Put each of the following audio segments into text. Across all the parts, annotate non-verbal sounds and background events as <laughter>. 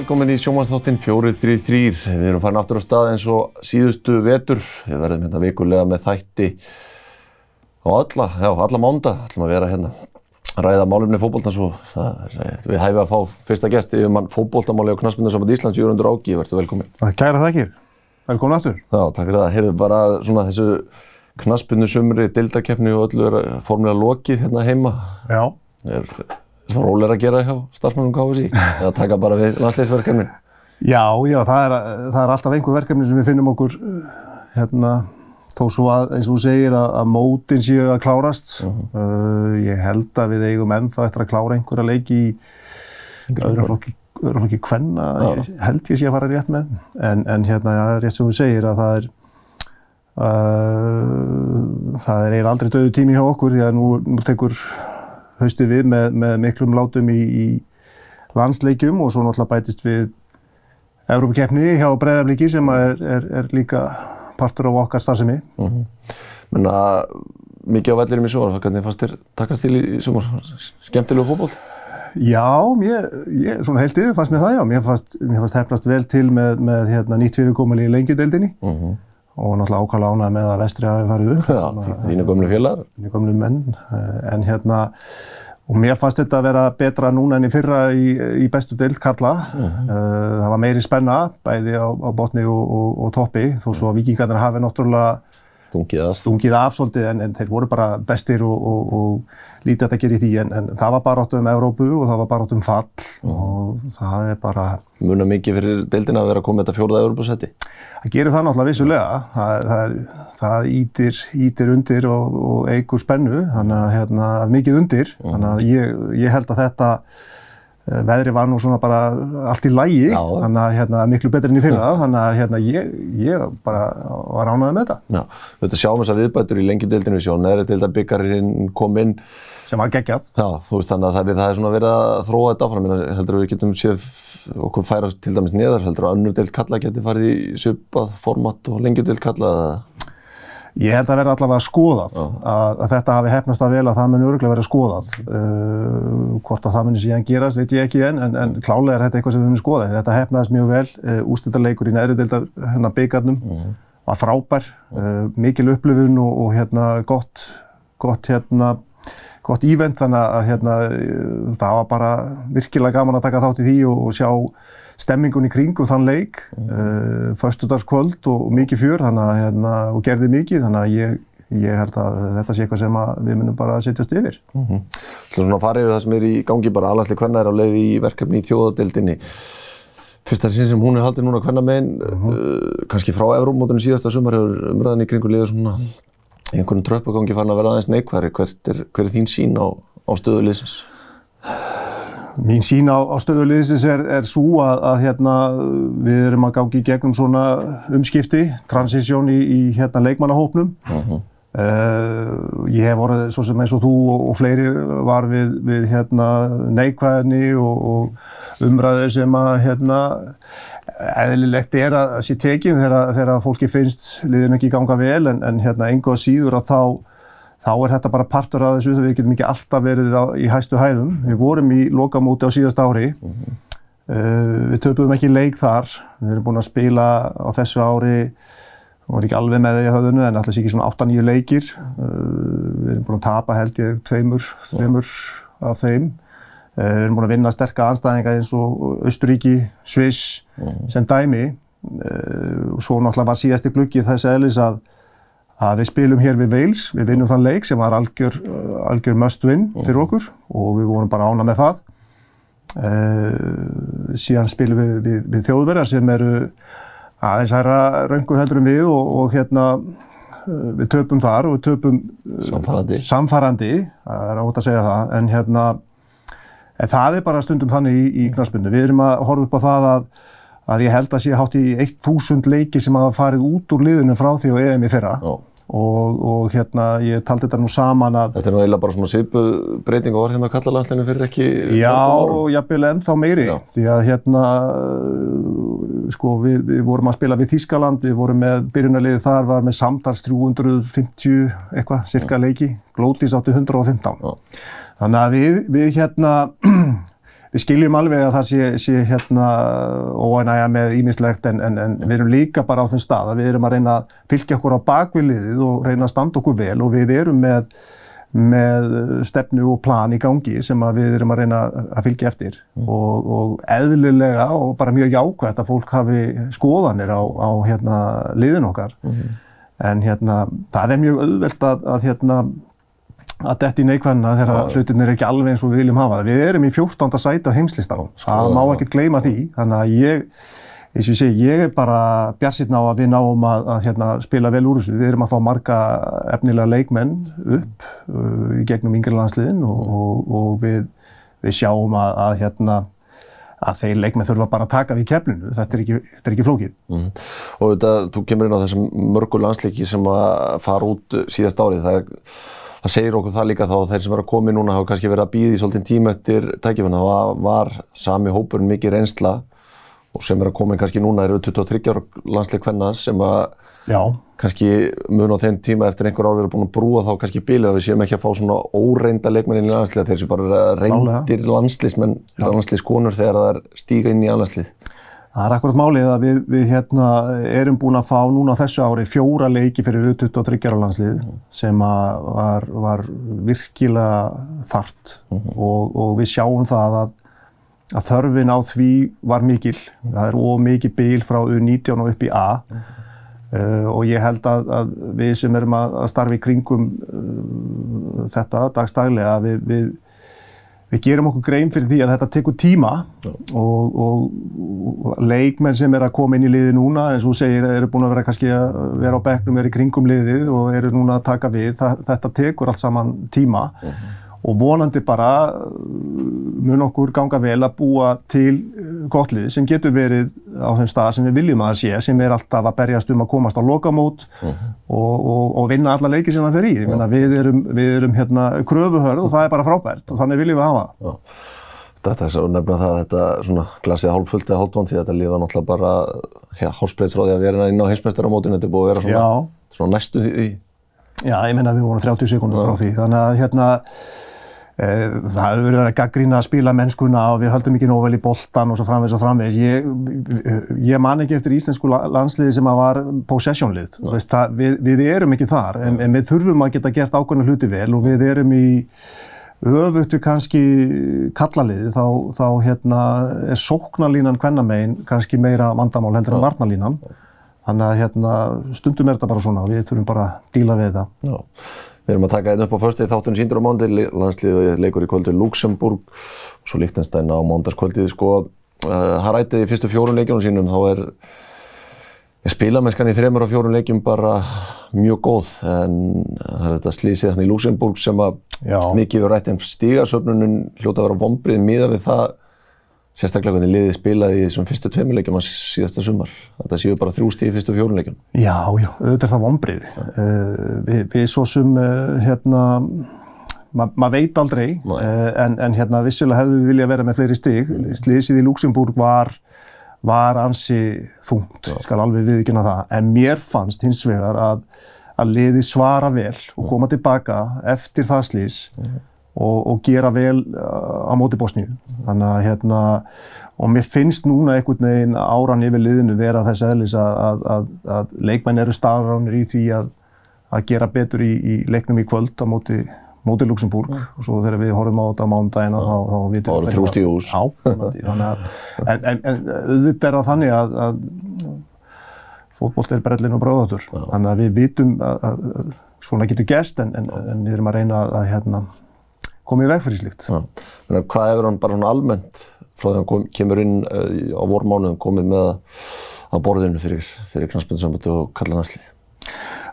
velkomin í sjómanstáttin 433. Við erum farin aftur á stað eins og síðustu vetur. Við verðum hérna vikulega með þætti og alla, já, alla mánda ætlum að vera hérna að ræða málumni fókbóltans og það er við hæfum að fá fyrsta gesti um hann fókbóltamáli á Knastmyndarsamband Íslands, Jörgundur Ági, verður velkomin. Kæra þakkir, velkomin aftur. Já, takk fyrir það. Heyrðu bara svona þessu Knastmyndasumri, dildakeppni og öllu er formulega lokið hérna heima. Já. Er, rólega að gera hjá starfsmennum KFC eða taka bara við landsleisverkefnin? Já, já, það er, það er alltaf einhver verkefni sem við finnum okkur hérna, þó svo að, eins og þú segir, að, að mótin séu að klárast. Uh -huh. uh, ég held að við eigum ennþá eftir að klára einhverja leiki í öðrum flokki, öðrum flokki kvenna, ég, held ég sé að fara rétt með. En, en hérna, ja, rétt sem þú segir, að það er Uh, það er eiginlega aldrei döðu tími hjá okkur því að nú, nú tekur haustu við með, með miklum látum í, í landsleikjum og svo náttúrulega bætist við Európa-keppni hjá Breiðaflíki sem er, er, er líka partur af okkar starfsemi. Mm -hmm. Menna, mikið á vellirum í sumar, hvernig fannst þér takast til í sumar? Skemmtilegu fókból? Já, mér, ég, svona heilt yfir fannst mér það já. Mér fannst, mér fannst hefnast vel til með, með hérna, nýtt fyrirkomali í lengjudeildinni. Mm -hmm og náttúrulega ákvæmlega ánað með að vestri hafi farið upp. Já, þínu gömlu félagar. Þínu gömlu menn, en hérna, og mér fannst þetta að vera betra núna enn í fyrra í, í bestu deild Karla. Uh -huh. uh, það var meiri spenna, bæði á, á botni og, og, og toppi, þó svo að vikingarnir hafi náttúrulega stungið af, stungið af svolítið, en, en þeir voru bara bestir og, og lítið að gera í því, en, en það var bara átt um Európu og það var bara átt um fall -huh. og það er bara... Muna mikið fyrir deildina að vera að koma þetta fjóruða Európa-setti? Það gerir það náttúrulega vissulega, það, það, það ítir, ítir undir og, og eigur spennu, þannig að hérna, mikið undir, -huh. þannig að ég, ég held að þetta veðri var nú svona bara allt í lægi, þannig að hérna, miklu betur enn í fyrra, þannig að hérna, ég, ég bara var ánaðið með þetta. Já, við höfum sjáum þess að viðbætur í lengjudeildinu við sjáum, neðri deilda byggjarinn kom inn. Sem var geggjað. Já, þú veist þannig að það, það er svona verið að þróa þetta áfram, ég heldur að við getum séð okkur færa til dæmis neðar, heldur að önnur deild kalla geti farið í svipað format og lengjudeild kalla Ég held að verða allavega skoðað að, að þetta hafi hefnast að vel að það muni öruglega verið skoðað. Uh, hvort að það muni síðan gerast veit ég ekki enn, en, en klálega er þetta eitthvað sem við munum skoða. Þetta hefnaðist mjög vel, uh, ústildarleikur í neðri deildar hérna byggarnum, uh -huh. var frábær, mikil upplifun og, og hérna gott, gott hérna, gott ívent þannig að hérna það var bara virkilega gaman að taka þátt í því og, og sjá stemmingun í kringum þann leik, mm. uh, förstudagskvöld og, og mikið fjör að, hérna, og gerði mikið þannig að ég, ég held að þetta sé eitthvað sem við munum bara að setjast yfir. Mm -hmm. Svona farið yfir það sem er í gangi bara alhanslega hvernig er á leið í verkefni í þjóðadeildinni. Fyrsta sinn sem hún er haldið núna hvernig meginn, mm -hmm. uh, kannski frá Eurómótunum síðasta sumar hefur umræðan í kringu liður svona einhvern tröppugangi farin að vera aðeins neikværi. Hver er, hver er þín sín á, á stöðuleysins? Mín sín á, á stöðuleysins er, er svo að, að hérna, við erum að gangi í gegnum svona umskipti, transisjón í, í hérna, leikmannahópnum. Uh -huh. uh, ég hef voruð svo sem eins og þú og, og fleiri var við, við hérna, neikvæðinni og, og umræðu sem að hérna, eðlilegt er að sé tekið þegar, þegar fólki finnst liðin ekki ganga vel en, en hérna, enga síður að þá þá er þetta bara partur af þessu þegar við getum ekki alltaf verið á, í hæstu hæðum. Við vorum í lokamóti á síðast ári. Mm -hmm. uh, við töpuðum ekki leik þar. Við erum búin að spila á þessu ári, við vorum ekki alveg með það í höfðunu, en alltaf sé ekki svona 8-9 leikir. Uh, við erum búin að tapa held ég tveimur, þreimur af þeim. Uh, við erum búin að vinna sterka anstæðinga eins og Östuríki, Sviss mm -hmm. sem dæmi. Og svo náttúrulega var síðasti gluggi þess aðlis að að við spilum hér við Wales, við vinnum þann leik sem var algjör, algjör must win fyrir mm. okkur og við vorum bara ána með það. Uh, síðan spilum við, við, við þjóðverðar sem eru aðeins hæra röngu heldur um við og, og hérna uh, við töpum þar og við töpum uh, samfarandi. samfarandi, það er átt að segja það, en hérna en það er bara stundum þannig í, í knarspunni. Við erum að horfa upp á það að að ég held að sé hátt í 1000 leiki sem hafa farið út úr liðinu frá því og EM í fyrra. Ó. Og, og hérna ég taldi þetta nú saman að Þetta er nú eiginlega bara svona svipuð breyting og var hérna á kallalandsleginu fyrir ekki Já, og jafnvel ennþá meiri. Já. því að hérna sko við, við vorum að spila við Þískaland við vorum með byrjunarliði þar var með samtals 350 eitthvað, cirka leiki, Glótis átti 115 Já. þannig að við, við hérna <clears throat> við skiljum alveg að það sé, sé hérna óænægja með ímislegt en, en, en við erum líka bara á þeim stað að við erum að reyna að fylgja okkur á bakviliðið og reyna að standa okkur vel og við erum með, með stefnu og plan í gangi sem við erum að reyna að fylgja eftir. Mm. og, og eðlulega og bara mjög jákvæmt að fólk hafi skoðanir á, á hérna, liðin okkar. Mm en hérna það er mjög auðvelt að, að hérna að detti neikvæmna þegar hlutin er ekki alveg eins og við viljum hafa. Við erum í 14. sæti á heimslistanum. Það má ekkert gleyma því. Þannig að ég, eins og ég segi, ég er bara bjarsitn á að við náum að, að hérna, spila vel úr þessu. Við erum að fá marga efnilega leikmenn upp uh, í gegnum yngre landsliðin og, og, og við, við sjáum að, að, hérna, að þeir leikmenn þurfa bara að taka við keflinu. Þetta er ekki, þetta er ekki flókið. Mm. Og þetta, þú kemur inn á þessum mörgu landsleiki sem að fara út síðast árið. Það er það segir okkur það líka þá að þeir sem verður að koma í núna hafa kannski verið að býða í svolítinn tíma eftir tækifina það var sami hópurinn mikið reynsla. Og sem er að koma í kannski núna eru 23 ára landsleik hvenna sem að Já. kannski mun á þeim tíma eftir einhver ár verið búin að brúa þá kannski bílið að við séum ekki að fá svona óreinda leikmenn inn í landsleik þeir sem bara reyndir landsleismenn, landsleiskonur þegar það er stíga inn í landsleik Það er akkurat málið að við, við hérna, erum búin að fá núna þessu ári fjóra leiki fyrir 23 ára landslið mm. sem var, var virkilega þart mm. og, og við sjáum það að, að þörfin á því var mikil. Mm. Það er ómikið bíl frá U19 og upp í A uh, og ég held að, að við sem erum að starfi kringum uh, þetta dagstælega við, við Við gerum okkur grein fyrir því að þetta tekur tíma og, og leikmenn sem er að koma inn í liði núna, eins og segir, eru búin að vera kannski að vera á bekknum, vera í kringum liðið og eru núna að taka við. Það, þetta tekur allt saman tíma. Uh -huh og vonandi bara uh, mun okkur ganga vel að búa til uh, gott lið sem getur verið á þeim stað sem við viljum að það sé, sem er alltaf að berjast um að komast á lokamót uh mhm. -huh. og, og, og vinna alla leiki sem það fer í. Uh -huh. Við erum, við erum hérna kröfuhörð og það er bara frábært og þannig viljum við hafa það. Þetta er svo nefnilega það að þetta svona glasið hálffullt eða hálftvont því að þetta lifa náttúrulega bara ja, hálfsbreytsróði að vera inn á heimsmeistaramótinu, þetta er búið að vera svona, svona næstu því. Já, ég menna við vorum 30 sekúndur frá því, þannig að hérna það hefur verið að gaggrína að spila mennskuna og við höldum ekki nóg vel í boltan og svo framvegs og framvegs. Ég, ég man ekki eftir íslensku landsliði sem að var possessionlið. Við, við erum ekki þar en, en við þurfum að geta gert ákveðna hluti vel og við erum í öfugt við kannski kallalið þá, þá hérna, er sóknarlínan hvernamegin kannski meira vandamál heldur en varnarlínan. Þannig að hérna, stundum er þetta bara svona og við þurfum bara að díla við þetta. Við erum að taka einn upp á förstegi þáttunum síndur á mándi, landsliðið leikur í kvöldu Luxemburg og svo Líktenstein á mándaskvöldið. Sko, uh, hann rætti í fyrstu fjórun leikjunum sínum, þá er spilamennskan í þremur og fjórun leikjum bara mjög góð. En það er þetta slísið hann í Luxemburg sem að mikið við rætti en stígarsöfnunum hljóta að vera vonbrið miða við það sérstaklega hvernig liðið spilaði í þessum fyrstu tveimuleikjum á síðasta sumar. Þetta séu bara þrjú stíði fyrstu fjóruleikjum. Já, já, auðvitað er það vonbrið. Uh, við, við svo sum, uh, hérna, maður ma veit aldrei, uh, en, en hérna vissulega hefðu við viljað vera með fleiri stíg. Slísið í Luxemburg var, var ansi þungt, já. skal alveg viðkynna það, en mér fannst hins vegar að, að liðið svara vel og koma tilbaka eftir það slís. Og, og gera vel uh, á móti Bosníu. Þannig að hérna, og mér finnst núna einhvern veginn áran yfir liðinu vera þess aðlis að, að, að, að leikmenn eru staðránir í því að gera betur í, í leiknum í kvöld á móti, móti Luxemburg mm. og svo þegar við horfum á þetta á mánudagina þá, þá vitum við... Það voru þrjúst í hús. Já, að, en, en, en auðvitað er það þannig að fótboll er brellin og bráðatur. Þannig að við vitum að svona getur gest en, en við erum að reyna að hérna komið í veg fyrir slíkt. Ja. Hvað hefur hann bara svona almennt frá því hann kemur inn uh, á vormánuðum komið með að borðinu fyrir, fyrir knastbyndsambötu og kallanarslið?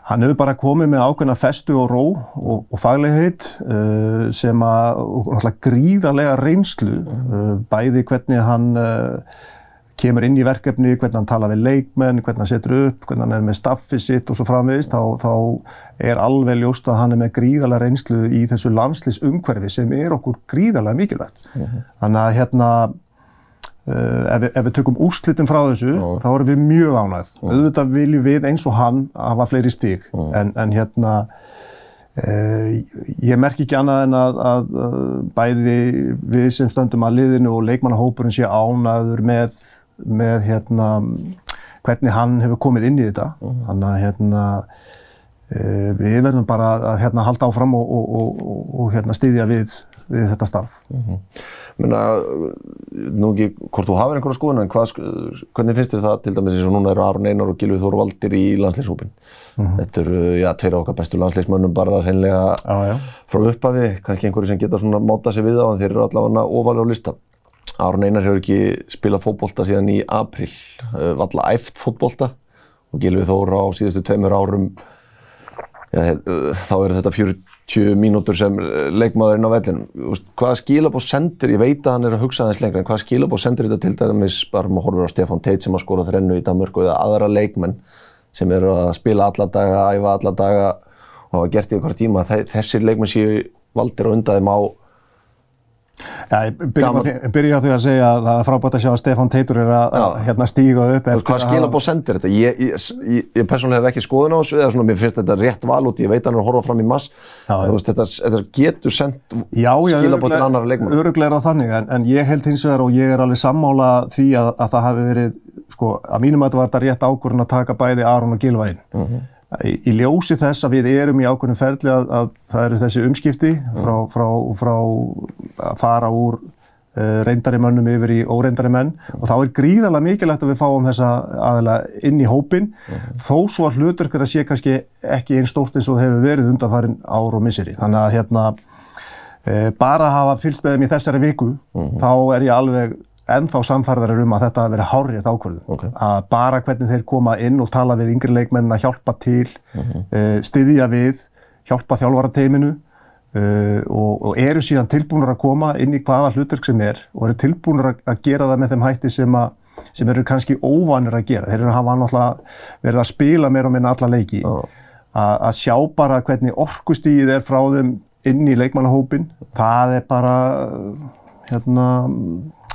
Hann hefur bara komið með ákveðna festu og ró og, og faglegheit uh, sem að gríðarlega reynslu, uh, bæði hvernig hann kemur inn í verkefni, hvernig hann tala við leikmenn, hvernig hann setur upp, hvernig hann er með staffið sitt og svo framvegist, þá, þá er alveg ljóst að hann er með gríðarlega reynslu í þessu landslýsumhverfi sem er okkur gríðarlega mikilvægt. Mhm. -huh. Þannig að hérna, uh, ef, við, ef við tökum úrslitum frá þessu, -huh. þá erum við mjög ánægð. -huh. Auðvitað viljum við eins og hann hafa fleiri stík, en, en hérna, Uh, ég merk ekki annað en að, að, að bæði við sem stöndum að liðinu og leikmannahópurinn sé ánaður með, með hérna, hvernig hann hefur komið inn í þetta. Uh -huh. Þannig að hérna, uh, við verðum bara að hérna, halda áfram og, og, og, og hérna, styðja við, við þetta starf. -huh. Menna, nú ekki hvort þú hafið einhverja skoðun, en hvað, hvernig finnst þér það til dæmis eins og núna eru Aron Einar og Gilvið Þóru Valdir í landslýshópin? Mm -hmm. Þetta eru, já, tveir af okkar bestu landslýsmönnum bara hreinlega frá upphafi, kannski einhverju sem geta svona máta sig við á, en þeir eru allavega ofalega á lista. Aron Einar hefur ekki spilað fótbolta síðan í april, valla æft fótbolta og Gilvið Þóru á síðustu tveimur árum, já, þá eru þetta 40 mínútur sem leikmaðurinn á vellinu. Hvaða skilabóð sendir, ég veit að hann er að hugsa aðeins lengra, en hvaða skilabóð sendir þetta til dæmis, bara maður horfur á Stefan Teit sem að skora þrennu í Danmörku eða aðra leikmenn sem eru að spila alla daga, æfa alla daga og hafa gert í okkar tíma, þessir leikmenn séu valdir og undaðum á Já, ég byrja á því að segja að það er frábært að sjá að Stefan Teitur er að, að hérna, stíga upp eftir Hvað skilabóð sendir þetta? Ég, ég, ég, persónulega hef ekki skoðun á þessu eða svona mér finnst þetta rétt val út, ég veit að hann er að horfa fram í mass veist, þetta, þetta getur sendt skilabóð til annara leikmann Öruglega er það þannig, en, en ég held hins vegar og ég er alveg sammála því að, að það hafi verið, sko, að mínum að þetta var þetta rétt ákvörðun að taka bæði Aron og Gilvægin uh -huh. Í, í ljósi þess að við erum í ákveðnum ferli að, að það eru þessi umskipti frá, frá, frá að fara úr uh, reyndari mönnum yfir í óreindari menn og þá er gríðarlega mikilvægt að við fáum þessa aðila inn í hópin -huh. þó svo að hluturkar að sé kannski ekki einn stórt eins og hefur verið undanfarin ár og misseri. Þannig að hérna, uh, bara að hafa fylgst með þeim í þessari viku -huh. þá er ég alveg ennþá samfærðar um að þetta hafi verið hárrið ákvörðu. Okay. Að bara hvernig þeir koma inn og tala við yngri leikmenn að hjálpa til, uh, styðja við, hjálpa þjálfarateiminu uh, og, og eru síðan tilbúinur að koma inn í hvaða hlutverk sem er og eru tilbúinur að, að gera það með þeim hætti sem, a, sem eru kannski óvanir að gera. Þeir eru að hafa náttúrulega verið að spila meira og minna alla leiki. -huh. Að sjá bara hvernig orkustíðið er frá þeim inn í leikmannahópin, það er bara hérna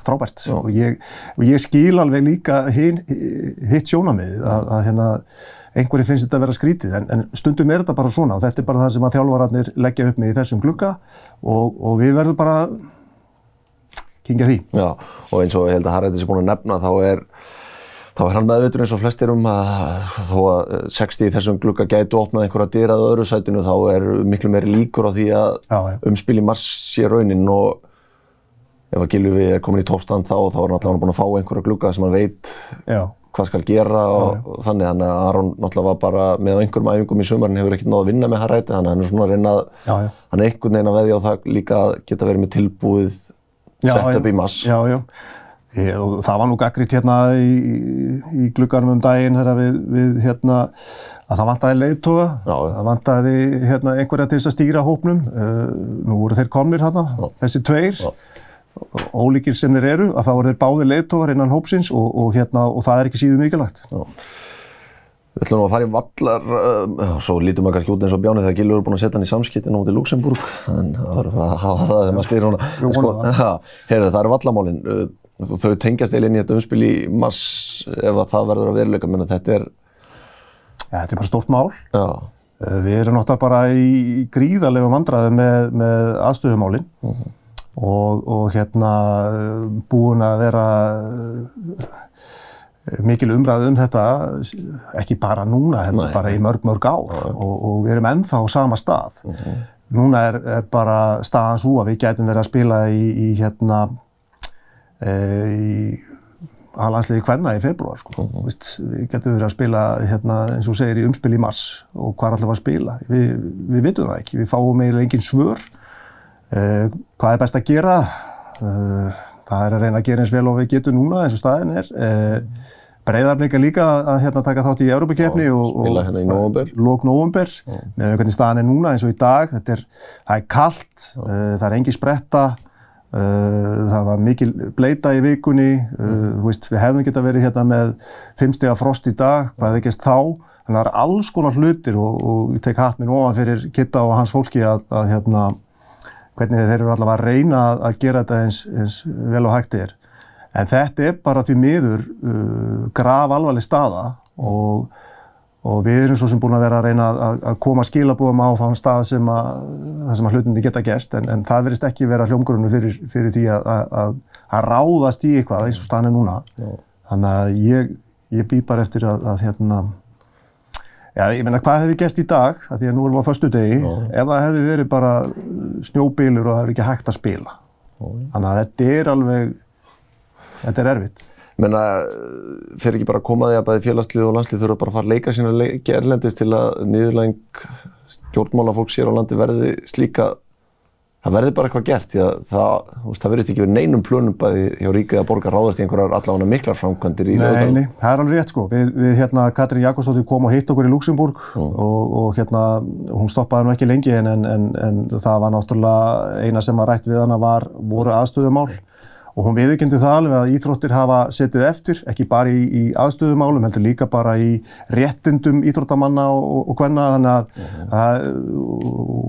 frábært og ég, og ég skil alveg líka hin, hitt sjónamið að, að hérna, einhverju finnst þetta að vera skrítið en, en stundum er þetta bara svona og þetta er bara það sem að þjálfararnir leggja upp með í þessum glugga og, og við verðum bara kingja því. Já og eins og ég held að Haraldur sé búin að nefna þá er þá er hann meðveitur eins og flestir um að þó að 60 í þessum glugga gætu opnað einhverja dyrað öðru sætinu þá er miklu meiri líkur á því að Já, umspil í mars sé raunin og ef að Gilvi er komin í toppstand þá þá er hann alltaf búin að fá einhverja glugga sem hann veit já. Hvað skal gera og, já, já. og þannig þannig að Aron náttúrulega var bara með einhverjum æfingum í sumarinn hefur ekkert náðu að vinna með Harræti þannig að hann er svona að reyna að hann er einhvern veginn að veðja á það líka að geta verið með tilbúið sett upp í mass. Já, já. Ég, það var nú gaggrítt hérna í, í glugganum um daginn þegar við, við hérna að það vantaði leiðtoga, það vantaði hérna einhverja til þess að stýra hópnum. Uh, nú voru þeir komnir hérna, þessi tveir. Já ólíkir sem þeir eru, að þá er þeir báði leiðtógar innan hópsins og, og, hérna, og það er ekki síðu mikilvægt. Við ætlum að fara í vallar, uh, svo lítum við kannski út eins og bjánið þegar Gilur er búin að setja hann í samskiptin út í Luxemburg, <laughs> en það var að hafa það þegar maður spyrir húnna. Sko, <laughs> heyrðu, það eru vallamálinn, uh, þau tengjast eiginlega inn í þetta umspil í mars ef að það verður að veruleika, menn að þetta er... Ja, þetta er bara stórt mál. Já. Uh, við erum náttúrulega bara í gríðarlegu vandraði með, með aðstöðumálinn. Uh mhm. -huh og, og hérna búin að vera eh, mikil umræð um þetta, ekki bara núna, Nei. bara í mörg, mörg ár og, og við erum ennþá á sama stað. Uh -huh. Núna er, er bara staðan svo að við gætum verið að spila í, í hérna, e, í aðlandsliði hvenna í februar, sko. Uh -huh. Vist, við getum verið að spila, hérna, eins og segir, í umspil í mars og hvað er alltaf að spila? Vi, við vitum það ekki, við fáum eiginlega engin svör hvað er best að gera? Uh, það er að reyna að gera eins vel og við getum núna eins og staðin er. Eh, Breiðarbleika líka að hérna, taka þátt í Európa-kefni og, og hérna lók nógumber með hvernig staðin er núna eins og í dag. Er, það er kallt, það er engi spretta, það var mikil bleita í vikunni, veist, við hefðum geta verið hérna með fimmstega frost í dag, hvað er ekkert þá. Þannig að það er alls konar hlutir og, og ég tek hatt minn ofan fyrir Kitta og hans fólki að, að hérna, hvernig þeir eru allavega að reyna að gera þetta eins, eins vel og hægt er. En þetta er bara því miður uh, grav alvarleg staða og, og við erum svo sem búin að vera að reyna að, að koma skilabúðum á þann stað sem að, sem að hlutindi geta gæst en, en það verist ekki vera hljómgrunnu fyrir, fyrir því að, að, að ráðast í eitthvað eins og staðan er núna. Já. Þannig að ég, ég bý bara eftir að hérna, já ég meina hvað hefði gæst í dag, því að nú erum við á förstu degi, Já. ef það hefði verið bara snjóbílur og það hefði ekki hægt að spila. Já. Þannig að þetta er alveg, þetta er erfitt. Menna, fyrir ekki bara að koma því að bæði félagslið og landslið þurfa bara að fara að leika sína leiki erlendist til að niðurlæng stjórnmálafólk sér á landi verði slíka það verði bara eitthvað gert því að það, það verðist ekki verið neinum plönum bæði hjá ríkið að borga ráðast í einhverjar allavega miklar framkvæmdir í lögðan. Nei, nei, það er alveg rétt sko. Við, við hérna, Katrín Jakobsdóttir kom og hitt okkur í Luxemburg og, og hérna, hún stoppaði nú ekki lengi en, en, en, en það var náttúrulega eina sem var rætt við hana var voru aðstöðumál og hún viðurkendi það alveg að íþróttir hafa setið eftir, ekki bara í, í aðstöðumálum, heldur líka bara í réttindum íþróttamanna og, og hvenna, þannig að, uh -huh. að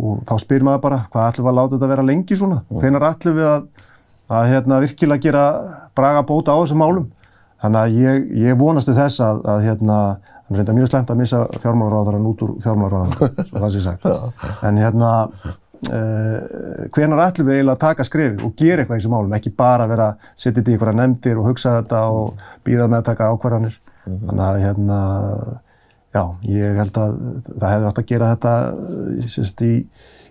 og, þá spyr maður bara, hvað ætlum við að láta þetta vera lengi svona? Uh -huh. Hvenar ætlum við að, að hérna, virkilega gera braga bóta á þessum málum? Þannig að ég, ég vonastu þess að, að hérna, hann reynda mjög slemt að missa fjármálaráðarann út úr fjármálaráðarann, svo það sé sagt. En hérna, Uh, hvenar ætlum við eiginlega að taka skrefið og gera eitthvað í þessum málum, ekki bara vera að setja þetta í einhverja nefndir og hugsa þetta og býða með að taka ákvarðanir. Mm -hmm. Þannig að hérna, já, ég held að það hefði átt að gera þetta sérst, í,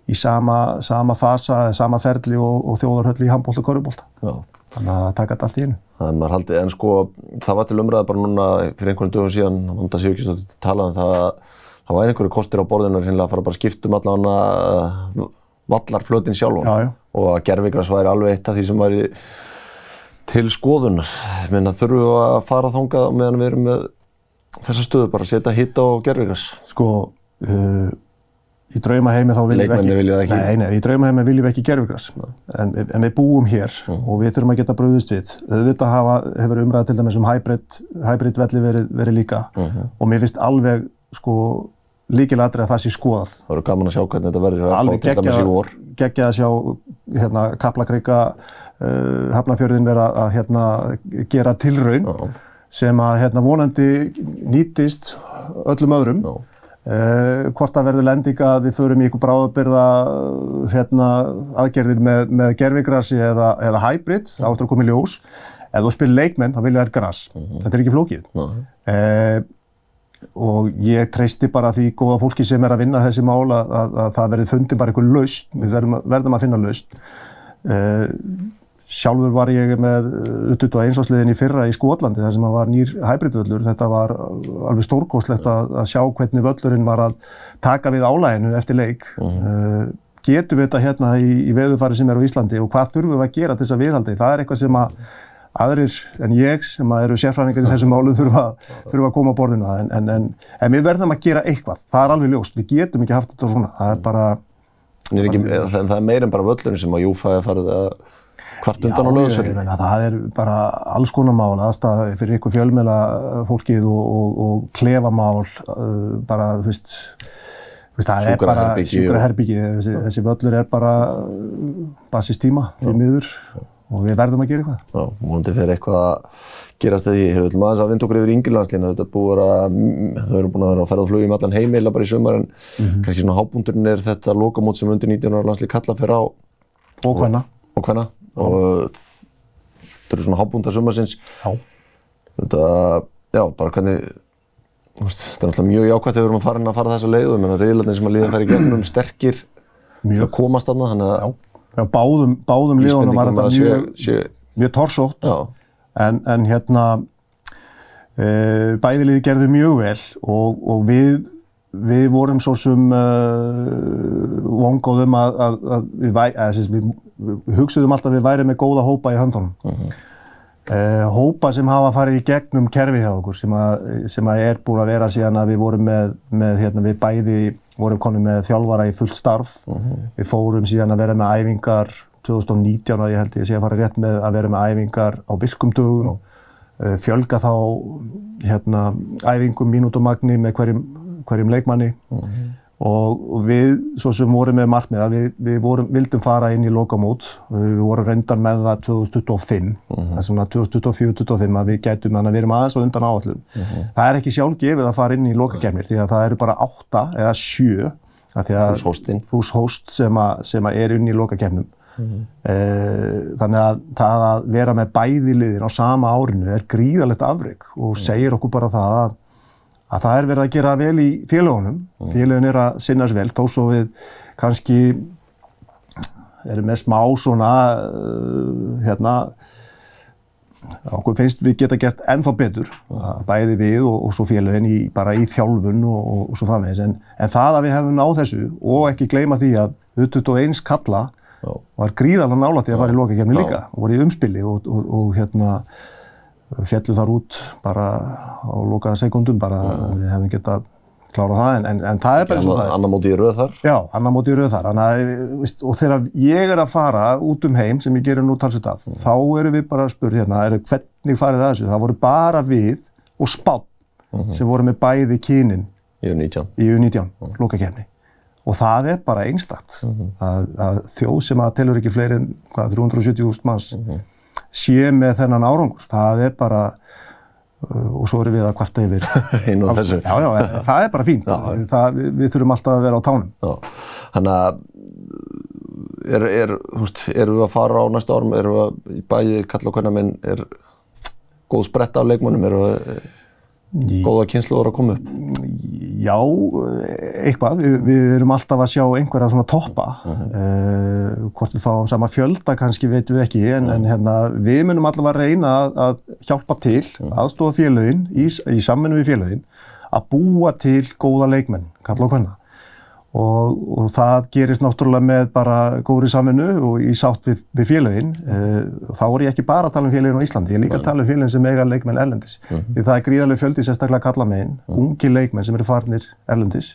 í sama, sama fasa, sama ferli og, og þjóðarhölli í handbólta og korubólta. Þannig að taka þetta allt í einu. Það er haldið, en sko það var til umræða bara núna fyrir einhvern dögum síðan, Vanda Sigurkistóttir talaði um það að það væri einhverju kostir á borðinu að fara bara að skiptum allavega vallarflötin sjálf og að gerfigras væri alveg eitt af því sem væri til skoðunar. Meina þurfum við að fara þángað meðan við erum með þessa stöðu bara að setja hitt á gerfigras. Sko, uh, í draumaheimi þá viljum við ekki. Nei, nei, í draumaheimi viljum við ekki gerfigras en, en við búum hér mm. og við þurfum að geta bröðust við. Þetta hefur umræðað til dæmis um hybrid, hybrid velli verið, verið líka mm -hmm. og mér finnst alveg sko líkilatri að það sé skoðað. Það eru gaman að sjá hvernig þetta verður að fá til dæmis í vor. Gekkja að sjá hérna, Kaplakreika, uh, Hafnafjörðin vera að hérna, gera tilraun Já. sem að hérna, vonandi nýtist öllum öðrum. Uh, hvort að verður lendinga við förum í einhver bráðabyrða hérna, aðgerðir með, með gerfigrassi eða, eða hybrid, þá áttur að koma í ljós. Ef þú spil leikmenn, þá vilja þær græs. Uh -huh. Þetta er ekki flókið. -huh og ég treysti bara því góða fólki sem er að vinna þessi mál að, að, að það verði fundin bara einhver laust, við verðum, verðum að finna laust. Uh, sjálfur var ég með uttut og einsásliðin í fyrra í Skotlandi þar sem var nýr hybridvöllur. Þetta var alveg stórkostlegt að, að sjá hvernig völlurinn var að taka við álæginu eftir leik. Uh, getum við þetta hérna í, í veðufari sem er á Íslandi og hvað þurfum við að gera til þess að viðhaldi? Það er eitthvað sem að aðrir en ég sem eru sérfræðingar í þessum málum þurfa, þurfa að koma á borðinu. En, en, en, en við verðum að gera eitthvað, það er alveg ljóst, við getum ekki haft þetta svona, það er bara... Er ekki, það, það er meir en bara völlurinn sem að Júfa er farið að hvart undan á löðsvöldin. Já, það er bara alls konar mál, aðstæða fyrir ykkur fjölmjöla fólkið og, og, og klefamál, uh, bara þú veist, það er bara sjúkra herbyggi, þessi, þessi völlur er bara basistíma fyrir miður og við verðum að gera eitthvað. Já, múlandi fyrir eitthvað að gerast þegar ég hefur maður þess að vinda okkur yfir yngirlandslína, þetta búið að, þau eru búin að vera að ferða á flugum allan heimila bara í sumar en mm -hmm. kannski svona hábúndurinn er þetta lokamót sem undir 19 ára landslík kalla fyrir á. Og hvenna. Og hvenna. Og þetta eru svona hábúndar sumarsins. Já. Þetta, já, bara hvernig, þetta er náttúrulega mjög jákvæmt þegar við erum að fara inn að fara þessa leiðu, ég menna reyðlarnir sem að líða fær í gegnum sterkir mjög. að komast þarna, þannig að Já, báðum, báðum liðunum var þetta mjög, mjög torsótt en, en hérna e, bæðiliði gerði mjög vel og, og við, við vorum svo sem uh, vongóðum að, að, að við, að, við, við hugsuðum alltaf að við væri með góða hópa í höndunum. Uh -huh. e, hópa sem hafa farið í gegnum kerfi hjá okkur sem, sem að er búin að vera síðan að við vorum með, með hérna, við bæði vorum konum með þjálfara í fullt starf. Uh mhm. -huh. Við fórum síðan að vera með æfingar 2019 og ég held ég sé að fara rétt með að vera með æfingar á virkum dögum. Uh -huh. Fjölga þá hérna, æfingum mínútumagni með hverjum, hverjum leikmanni. Uh mhm. -huh. Og, við, svo sem vorum með markmiða, við, við vorum, vildum fara inn í lokamót, við vorum reyndan með það 2025, það er svona 2024-2025 að við gætum þannig að við erum aðeins og undan áallum. Það er ekki sjálfgefið að fara inn í lokakefnir því að það eru bara 8 eða 7 Pluss hóstinn. pluss host sem, að, sem að er inn í lokakefnum. Mm þannig að það að vera með bæði liðin á sama árinu er gríðalegt afreg og segir okkur bara það að, að það er verið að gera vel í félagunum. Félagin er að sinna sér vel, þó svo við kannski erum með smá svona, uh, hérna, okkur finnst við geta gert ennþá betur, bæði við og, og svo félagin í, bara í þjálfun og, og, og svo framvegis. En, en það að við hefum náð þessu og ekki gleyma því að 21 kalla Já. var gríðalega nálægt í að fara í lokakefni líka og voru í umspili og, og, og hérna fjallu þar út bara á lokaða sekundum bara við hefum getað klárað það en, en, en það er bara eins og það er. Annar móti í röð þar. Já, annar móti í rauð þar. Að, veist, og þegar ég er að fara út um heim, sem ég gerir nú talsveit af, þá erum við bara að spurja hérna, er, hvernig farið það þessu? Það voru bara við og spátt sem voru með bæði kynin Í 19. í U19 lokakefni. Og það er bara einstakt að, að þjóð sem að telur ekki fleiri en hvað, 370.000 manns sé með þennan árangur. Það er bara, uh, og svo erum við að kvarta yfir. <laughs> Einu af þessu. Já, já, en <laughs> það er bara fínt. Það, við, þurfum alltaf að vera á tánum. Já. Þannig að er, er, húst, erum við að fara á næsta árum, erum við að í bæði kalla og hvernig minn er góð spretta af leikmönnum, erum við góða kynsluður að koma upp? Já, eitthvað. Við, við erum alltaf að sjá einhverja svona toppa. uh, hvort við fáum sama fjölda kannski veitum við ekki, en, en hérna, við munum allavega að reyna að, að hjálpa til, aðstofa félögin, í, í samvinnu við félögin, að búa til góða leikmenn, kalla og hvenna. Og, og það gerist náttúrulega með bara góðri samvinnu og í sátt við, við félögin. Uh, þá er ég ekki bara að tala um félögin á Íslandi, ég er líka að tala um félögin sem eiga leikmenn erlendis. Því það er gríðarlega fjöldi sérstaklega kalla megin, ungi leikmenn sem eru farnir erlendis.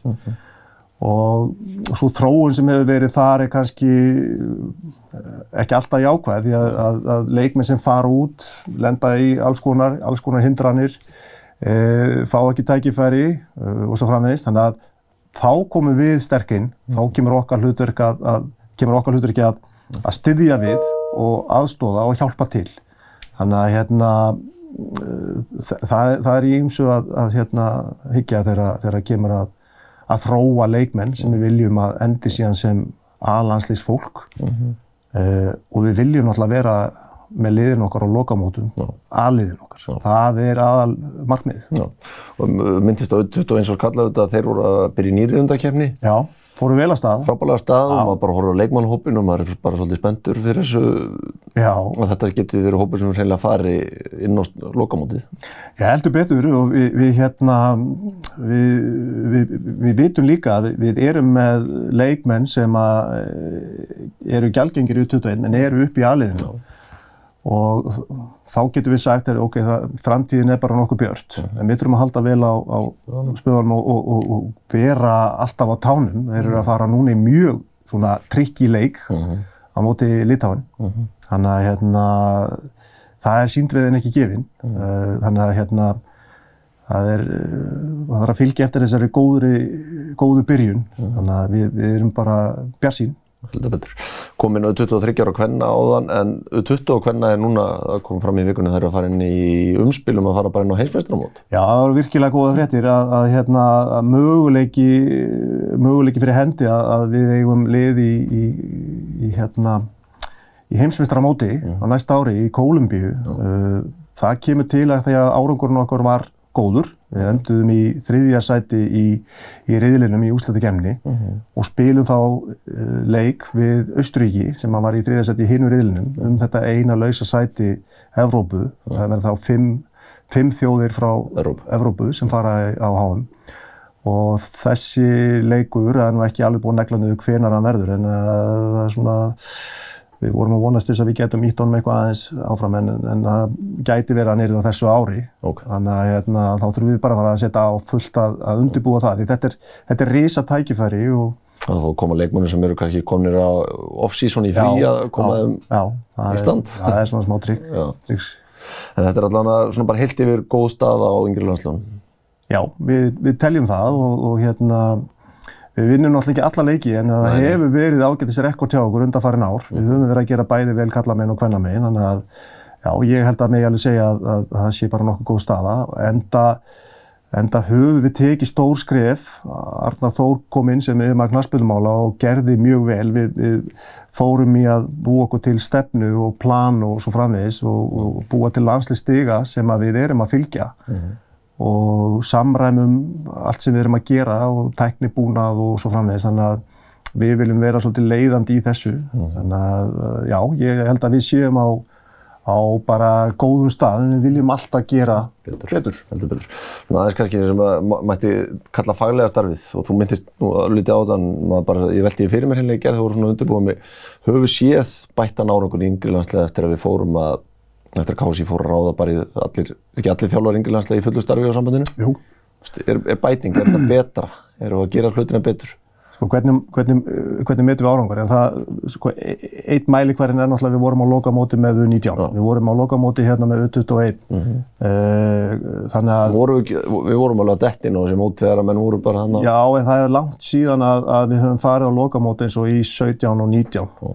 Og, og svo þróun sem hefur verið þar er kannski eh, ekki alltaf jákvæð því að, að, að leikmenn sem fara út, lenda í alls konar, alls konar hindranir, e, fá ekki tækifæri og svo framvegist. Þannig að þá komum við sterkinn, þá kemur okkar hlutverk að, að, kemur okkar hlutverk að, að styðja við og aðstóða og hjálpa til. Þannig að hérna, eh, þa- það, það er í ýmsu að, að hérna, hyggja þegar, kemur að, að þróa leikmenn sem við viljum að endi síðan sem aðlandslýs fólk uh, og við viljum náttúrulega vera með liðin okkar á lokamótum, aðliðin okkar. Það er aðal markmiðið. Já. Myndist á 21 árs kallaðu þetta að þeir voru að byrja í nýri undakefni. Já, fórum vel að stað. Frábælega stað og maður bara horfður á leikmannhópin og maður er bara svolítið spenntur fyrir þessu Já, og þetta getið verið hópur sem reynilega fari inn á lokamótið. ég heldur betur og við, við hérna, við, við, við vitum líka að við, erum með leikmenn sem að eh, eru gjaldgengir í 21 en eru upp í aðliðinu. Og þá getum við sagt að okay, framtíðin er bara nokkuð björt. En við þurfum að halda vel á, á spöðunum og, og, og, og vera alltaf á tánum. Þeir eru að fara núna í mjög svona trikki leik á móti Litáin. Þannig að hérna, það er síndveðin ekki gefin. Uh, Þannig að hérna, það er, uh, þarf að fylgja eftir þessari góðri, góðu byrjun. Þannig að við, við erum bara bjarsýn. Komin á 23 ára kvenna áðan en 20 og kvenna er núna að koma fram í vikunni þær að fara inn í umspilum að fara bara inn á heimsmeistramót. Já, það var virkilega góða fréttir að, að, hérna, að möguleiki, möguleiki fyrir hendi að, að við eigum lið í, í, í, hérna, í heimsmeistaramóti á næsta ári í Kólumbíu. Uh, það kemur til að því að árangurinn okkar var góður. Við enduðum í þriðja sæti í, í reyðlinum í úslati gemni og spilum þá uh, leik við Östuríki sem var í þriðja sæti í hinu reyðlinum um þetta eina lausa sæti Evrópu. Það verður þá fimm, fimm þjóðir frá Evrópu. Evrópu sem fara á HM og þessi leikur er nú ekki alveg búin að negla niður hvenar hann verður en uh, það er svona við vorum að vonast þess að við getum ítt honum eitthvað aðeins áfram en, en það gæti verið að nýrið á þessu ári Ok. þannig að hérna, þá þurfum við bara að fara að setja á fullt að, að undirbúa það því þetta er, þetta er risa tækifæri og þá koma leikmennir sem eru kannski komnir á off-season í frí að koma já, þeim já, í stand. Er, það er svona smá trygg, Já. En þetta er allavega bara heilt yfir góð staða á yngri landslunum. Já, við, við teljum það og, og hérna, við vinnum náttúrulega ekki alla leiki en það Nei, hefur verið ágætis rekord hjá okkur undanfarin ár. Við höfum verið að gera bæði vel kallamein og kvennamein þannig að já, ég held að mig alveg segja að, að, að það sé bara nokkuð góð staða. Enda, enda höfum við tekið stór skref. Arnar Þór kom inn sem yfir maður knarsbyrnumála og gerði mjög vel. Við, við fórum í að búa okkur til stefnu og plan og svo framvegis og, og búa til landslistiga sem við erum að fylgja og samræmum allt sem við erum að gera og tæknibúnað og svo framvegis þannig að við viljum vera svolítið leiðandi í þessu þannig að uh, já, ég held að við séum á, á bara góðum stað en við viljum alltaf gera Betur. betur. heldur betur. Svona aðeins kannski sem að mætti kalla faglega starfið og þú myndist nú lítið á þann, bara, ég velti því fyrir mér hérna í gerð, þú voru svona undirbúið höfum við séð bættan árangur í yngri landslega eftir að við fórum að, eftir að Kási fór að ráða bara í allir, ekki allir þjálfar yngri landslega í fullu starfi á sambandinu? Jú, Er, er bæting, er þetta betra? Við að gera hlutina betur? sko hvernig, hvernig, uh, hvernig metum við árangur en það, sko, e- eitt mæli hverjum er náttúrulega við vorum á lokamóti með U19, Já. við vorum á lokamóti hérna með U21 mm þannig að Voru við, við vorum alveg að dettin á þessi móti þegar að menn voru bara hann Já, en það er langt síðan að, að við höfum farið á lokamóti eins og í 17 og 19 Já.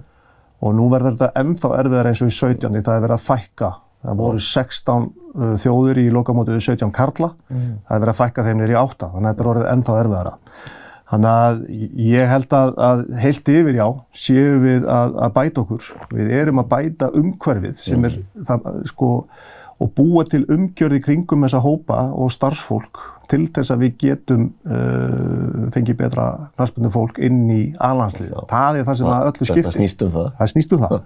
Og nú verður þetta ennþá erfiðar eins og í 17 því það er verið að fækka. Það voru 16 uh, þjóður í lokamótið 17 karla. Það er verið að fækka þeim í 8 þannig að þetta er orðið ennþá erfiðara. Þannig að ég held að, að heilt yfir já, séum við að, að bæta okkur. Við erum að bæta umhverfið sem er það, sko, og búa til umgjörði kringum þessa hópa og starfsfólk til þess að við getum uh, fengið betra knarspundum fólk inn í aðlandslið. Það er það sem að öllu skiptir. snýst um það. Það snýst um það.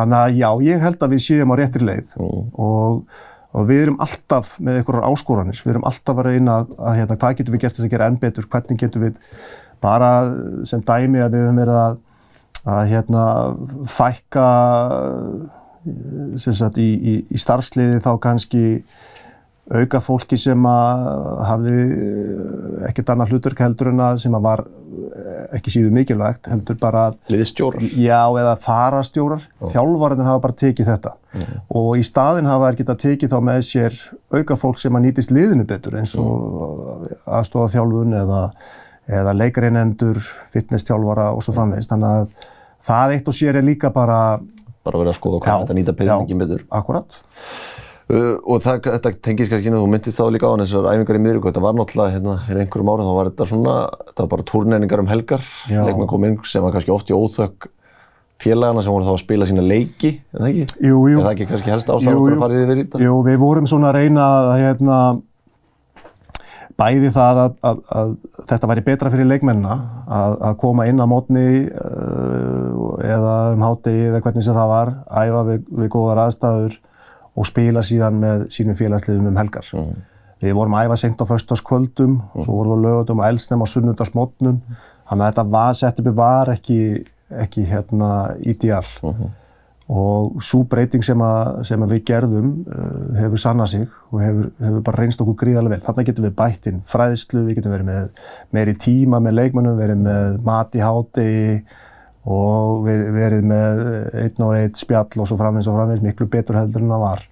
Þannig að já, ég held að við séum á réttri leið og, og við erum alltaf með einhverjar áskoranir. Við erum alltaf að reyna að, að hérna, hvað getum við gert þess að gera enn betur, hvernig getum við bara sem dæmi að við höfum verið að, að hérna, fækka sem sagt, í, í, í starfsliði þá kannski auka fólki sem að hafi ekkert annað hlutverk heldur en að sem að var ekki síður mikilvægt heldur bara að Liðstjórar. Já, eða farastjórar. Þjálfarinn hafa bara tekið þetta. Og í staðinn hafa þær getað tekið þá með sér auka fólk sem að nýtist liðinu betur eins og aðstofa þjálfun eða, eða leikareinendur, fitness-þjálfara og svo framvegist. Þannig að það eitt og sér er líka bara, Bara verið að skoða hvað þetta nýta peningin betur. akkurat. Uh, og það, þetta tengis kannski inn og þú myndist þá líka á hann þessar æfingar í miðvíku þetta var náttúrulega hérna fyrir einhverjum árum þá var þetta svona, þetta var bara turneiningar um helgar leikmenn kom inn sem var kannski oft í óþökk félagana sem voru þá að spila sína leiki er það ekki? Jú, jú. Er það ekki kannski helst ástæðan okkur að fara yfir í þetta? Jú, við vorum svona að reyna að hérna, bæði það að, að, að þetta væri betra fyrir leikmennina að, að koma inn á mótni uh, eða um hátegi eða hvernig sem það var, æfa við, við góðar aðstæður og spila síðan með sínum félagsliðum um helgar. Við vorum að æfa seint á föstaskvöldum, svo vorum við lögatum og elsnem á sunnudagsmótnum, þannig að þetta var, setupi var ekki, ekki hérna ídíal og svo breyting sem, að, sem að við gerðum uh, hefur sannað sig og hefur, hefur bara reynst okkur gríðarlega vel. Þannig getum við bætt inn fræðslu, við getum verið með meiri tíma með leikmönnum, verið með mat í hátegi og við, verið með einn og einn spjall og svo framvegis og framvegis miklu betur heldur en það var.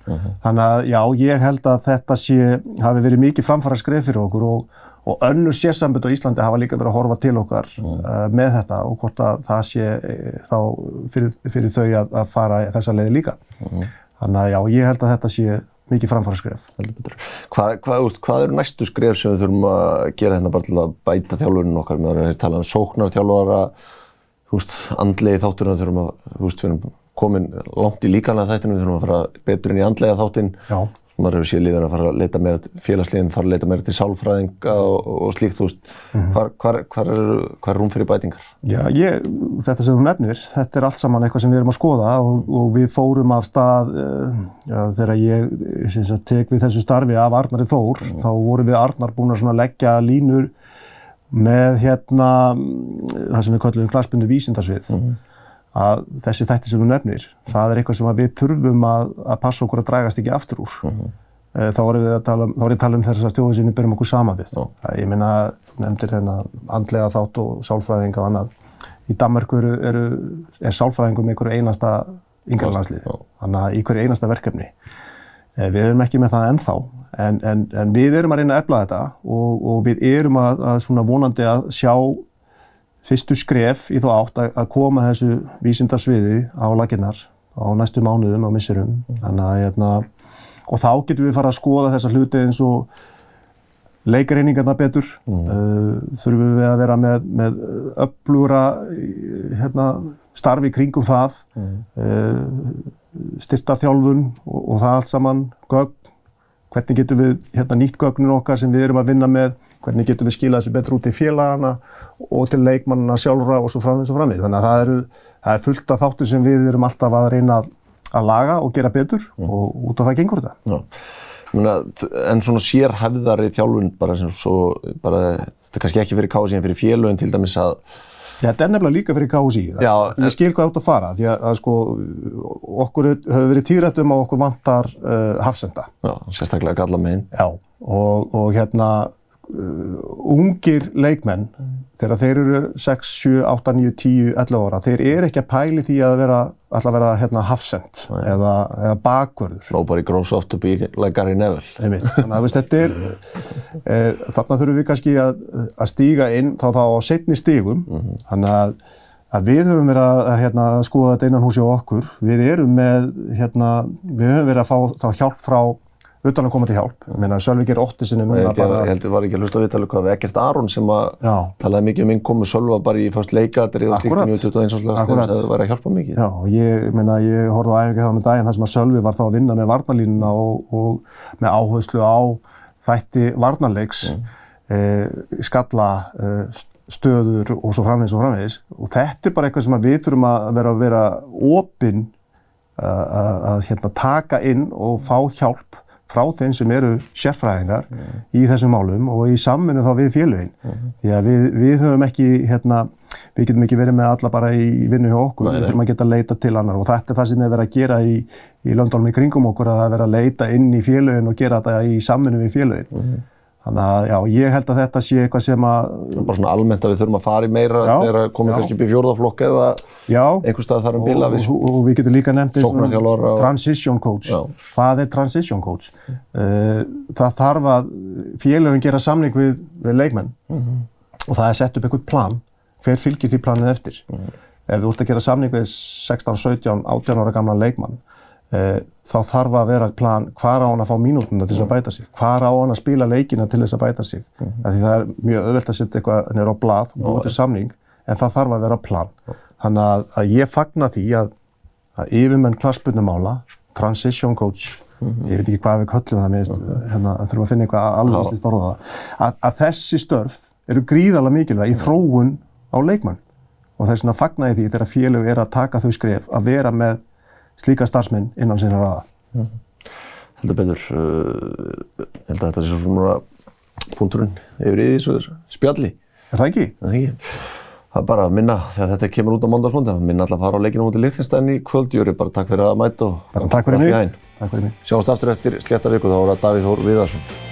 Þannig að já, ég held að þetta sé, hafi verið mikið framfæra skref fyrir okkur og, og önnur sérsambund á Íslandi hafa líka verið að horfa til okkar uh, með þetta og hvort að það sé eh, þá fyrir, fyrir þau að, að fara þessa leiði líka. Þannig að já, ég held að þetta sé mikið framfæra betur. Hvað, hvað, hvað eru næstu skref sem við þurfum að gera hérna bara til að bæta þjálfurinn okkar? Erum að tala um sóknarþjálfara, húst, andlegi þátturinn, við þurfum að, húst, við erum komin langt í líkanlega þættinu, við þurfum að fara betur inn í andlega þáttinn. Já. maður hefur séð liðan að fara að leita meira, félagsliðin fara að leita meira til sálfræðinga og, og slíkt, þú veist, hvar, hvar, hvar, er, hvar er rúm fyrir bætingar? Já, ég, þetta sem þú nefnir, þetta er allt saman eitthvað sem við erum að skoða og, og við fórum af stað uh, já, þegar ég sem sagt, tek við þessu starfi af Arnari Þór, þá vorum við Arnar búin að svona leggja línur með hérna mm, það sem við kallum klassbundu vísindarsvið að þessi þætti sem þú nefnir, það er eitthvað sem við þurfum að, að passa okkur að dragast ekki aftur úr. Eh, Þá vorum við að tala um, tala um þessar stjóði sem við byrjum okkur sama við. Já. Að Ég meina, þú nefndir þennan andlega þátt og sálfræðinga og annað. Í Danmarku eru, eru, er sálfræðingum einhverju einasta yngra landslið, Já. þannig að í hverju einasta verkefni. Eh, Við erum ekki með það ennþá, en, en, en við erum að reyna að efla þetta og, og við erum að, að svona vonandi að sjá fyrstu skref í þá átt að, að koma þessu vísindarsviði á laginnar á næstu mánuðum og missurum. Hérna, og þá getum við fara að skoða þessa hluti eins og leikreiningarna betur, uh, þurfum við að vera með, með öflúra hérna, starfi kringum það, uh, styrtarþjálfun og, og það allt saman, gögn, hvernig getum við hérna, nýtt gögnin okkar sem við erum að vinna með, hvernig getum við skilað þessu betur út í félagana og til leikmannina sjálfra og svo framvegð og framvegð. Þannig að það, eru, það er fullt af þáttu sem við erum alltaf að reyna að, að laga og gera betur og út af það gengur þetta. Muna, en svona sérhæfðari þjálfun bara sem svo, bara, þetta er kannski ekki fyrir kási en fyrir félögin til dæmis að þetta er nefnilega líka fyrir. Já, ég skil hvað átt að fara því að, að sko okkur hefur verið týrætt um að okkur vantar uh, hafsenda. Já, sérstaklega galla megin. Já, og, og hérna ungir leikmenn þegar þeir eru 6, 7, 8, 9, 10, 11 ára, þeir eru ekki að pæli því að vera, alltaf vera hérna hafsend eða, eða bakvörður. Nobody grows up to be like Gary Neville. Einmitt. Þannig að veist, þetta er, <laughs> e, þarna þurfum við kannski að, að stíga inn þá þá á setni stígum, þannig að, að við höfum verið að, að hérna, skoða þetta innan húsi á okkur, við erum með, hérna, við höfum verið að fá þá hjálp frá utan að koma til hjálp. Ég meina, Sölvi gerir ótti sinni Ég núna held ég, held ég var ekki að hlusta á viðtalið hvað við Ekkert Aron sem að talaði mikið um innkomu Sölva bara í fyrst leikadrið og Akkúrat. slíkt 21 áslags Akkúrat. þegar það væri að hjálpa mikið. Já, og ég, meina, ég horfði á æfingi þá með daginn þar sem að Sölvi var þá að vinna með varnalínuna og, og með áherslu á þætti varnarleiks, eh, skalla, eh, stöður og svo framvegis og framvegis. Og þetta er bara eitthvað sem að við þurfum að vera, vera opinn að, að, að hérna, taka inn og fá hjálp frá þeim sem eru sérfræðingar í þessum málum og í samvinnu þá við félögin. Því að við, við höfum ekki, hérna, við getum ekki verið með alla bara í vinnu hjá okkur, Nei, við þurfum að geta að leita til annar og þetta er það sem er verið að gera í, í löndálum í kringum okkur að það er verið að leita inn í félögin og gera þetta í samvinnu við félögin. Þannig að já, ég held að þetta sé eitthvað sem að, Bara svona almennt að við þurfum að fara í meira Já, þegar komum já. kannski upp í fjórðaflokk eða já, einhver stað þar um bila við og, og við getum líka nefnt eins transition coach. Já. Hvað er transition coach? Uh, það þarf að félögin gera samning við, við leikmenn og það er sett upp einhvern plan. Hver fylgir því planið eftir? Ef þú ert að gera samning við 16, 17, 18 ára gamlan leikmann þá þarf að vera plan hvar á hann að fá mínútuna til þess að bæta sig, hvar á hann að spila leikina til þess að bæta sig. Mm. Því það er mjög auðvelt að setja eitthvað nýra á blað og búið til samning en það þarf að vera plan. Þannig að, að ég fagna því að, að yfirmenn klassbundumála, transition coach, ég veit ekki hvað við köllum það, mér finnst, hérna, þurfum að finna eitthvað alveg slíkt orða það, að, að þessi störf eru gríðarlega mikilvæg í þróun á leikmann. Og þess vegna fagna ég því þegar félög er að taka þau skref að vera með slíka starfsmenn innan sinna raða. heldur betur. Uh, held að þetta sé svo svona punkturinn yfir í þessu spjalli. Er það ekki? Er Það ekki. Það er bara að minna, þegar þetta kemur út á mándagsmóndi, að minna alltaf að fara á leikinu út í Lichtenstein í kvöld. Júri, bara takk fyrir að mæta og Bara takk fyrir mig. haginn. Takk fyrir mig. Sjáumst aftur eftir slétta viku, þá er það Davíð Þór Viðarsson.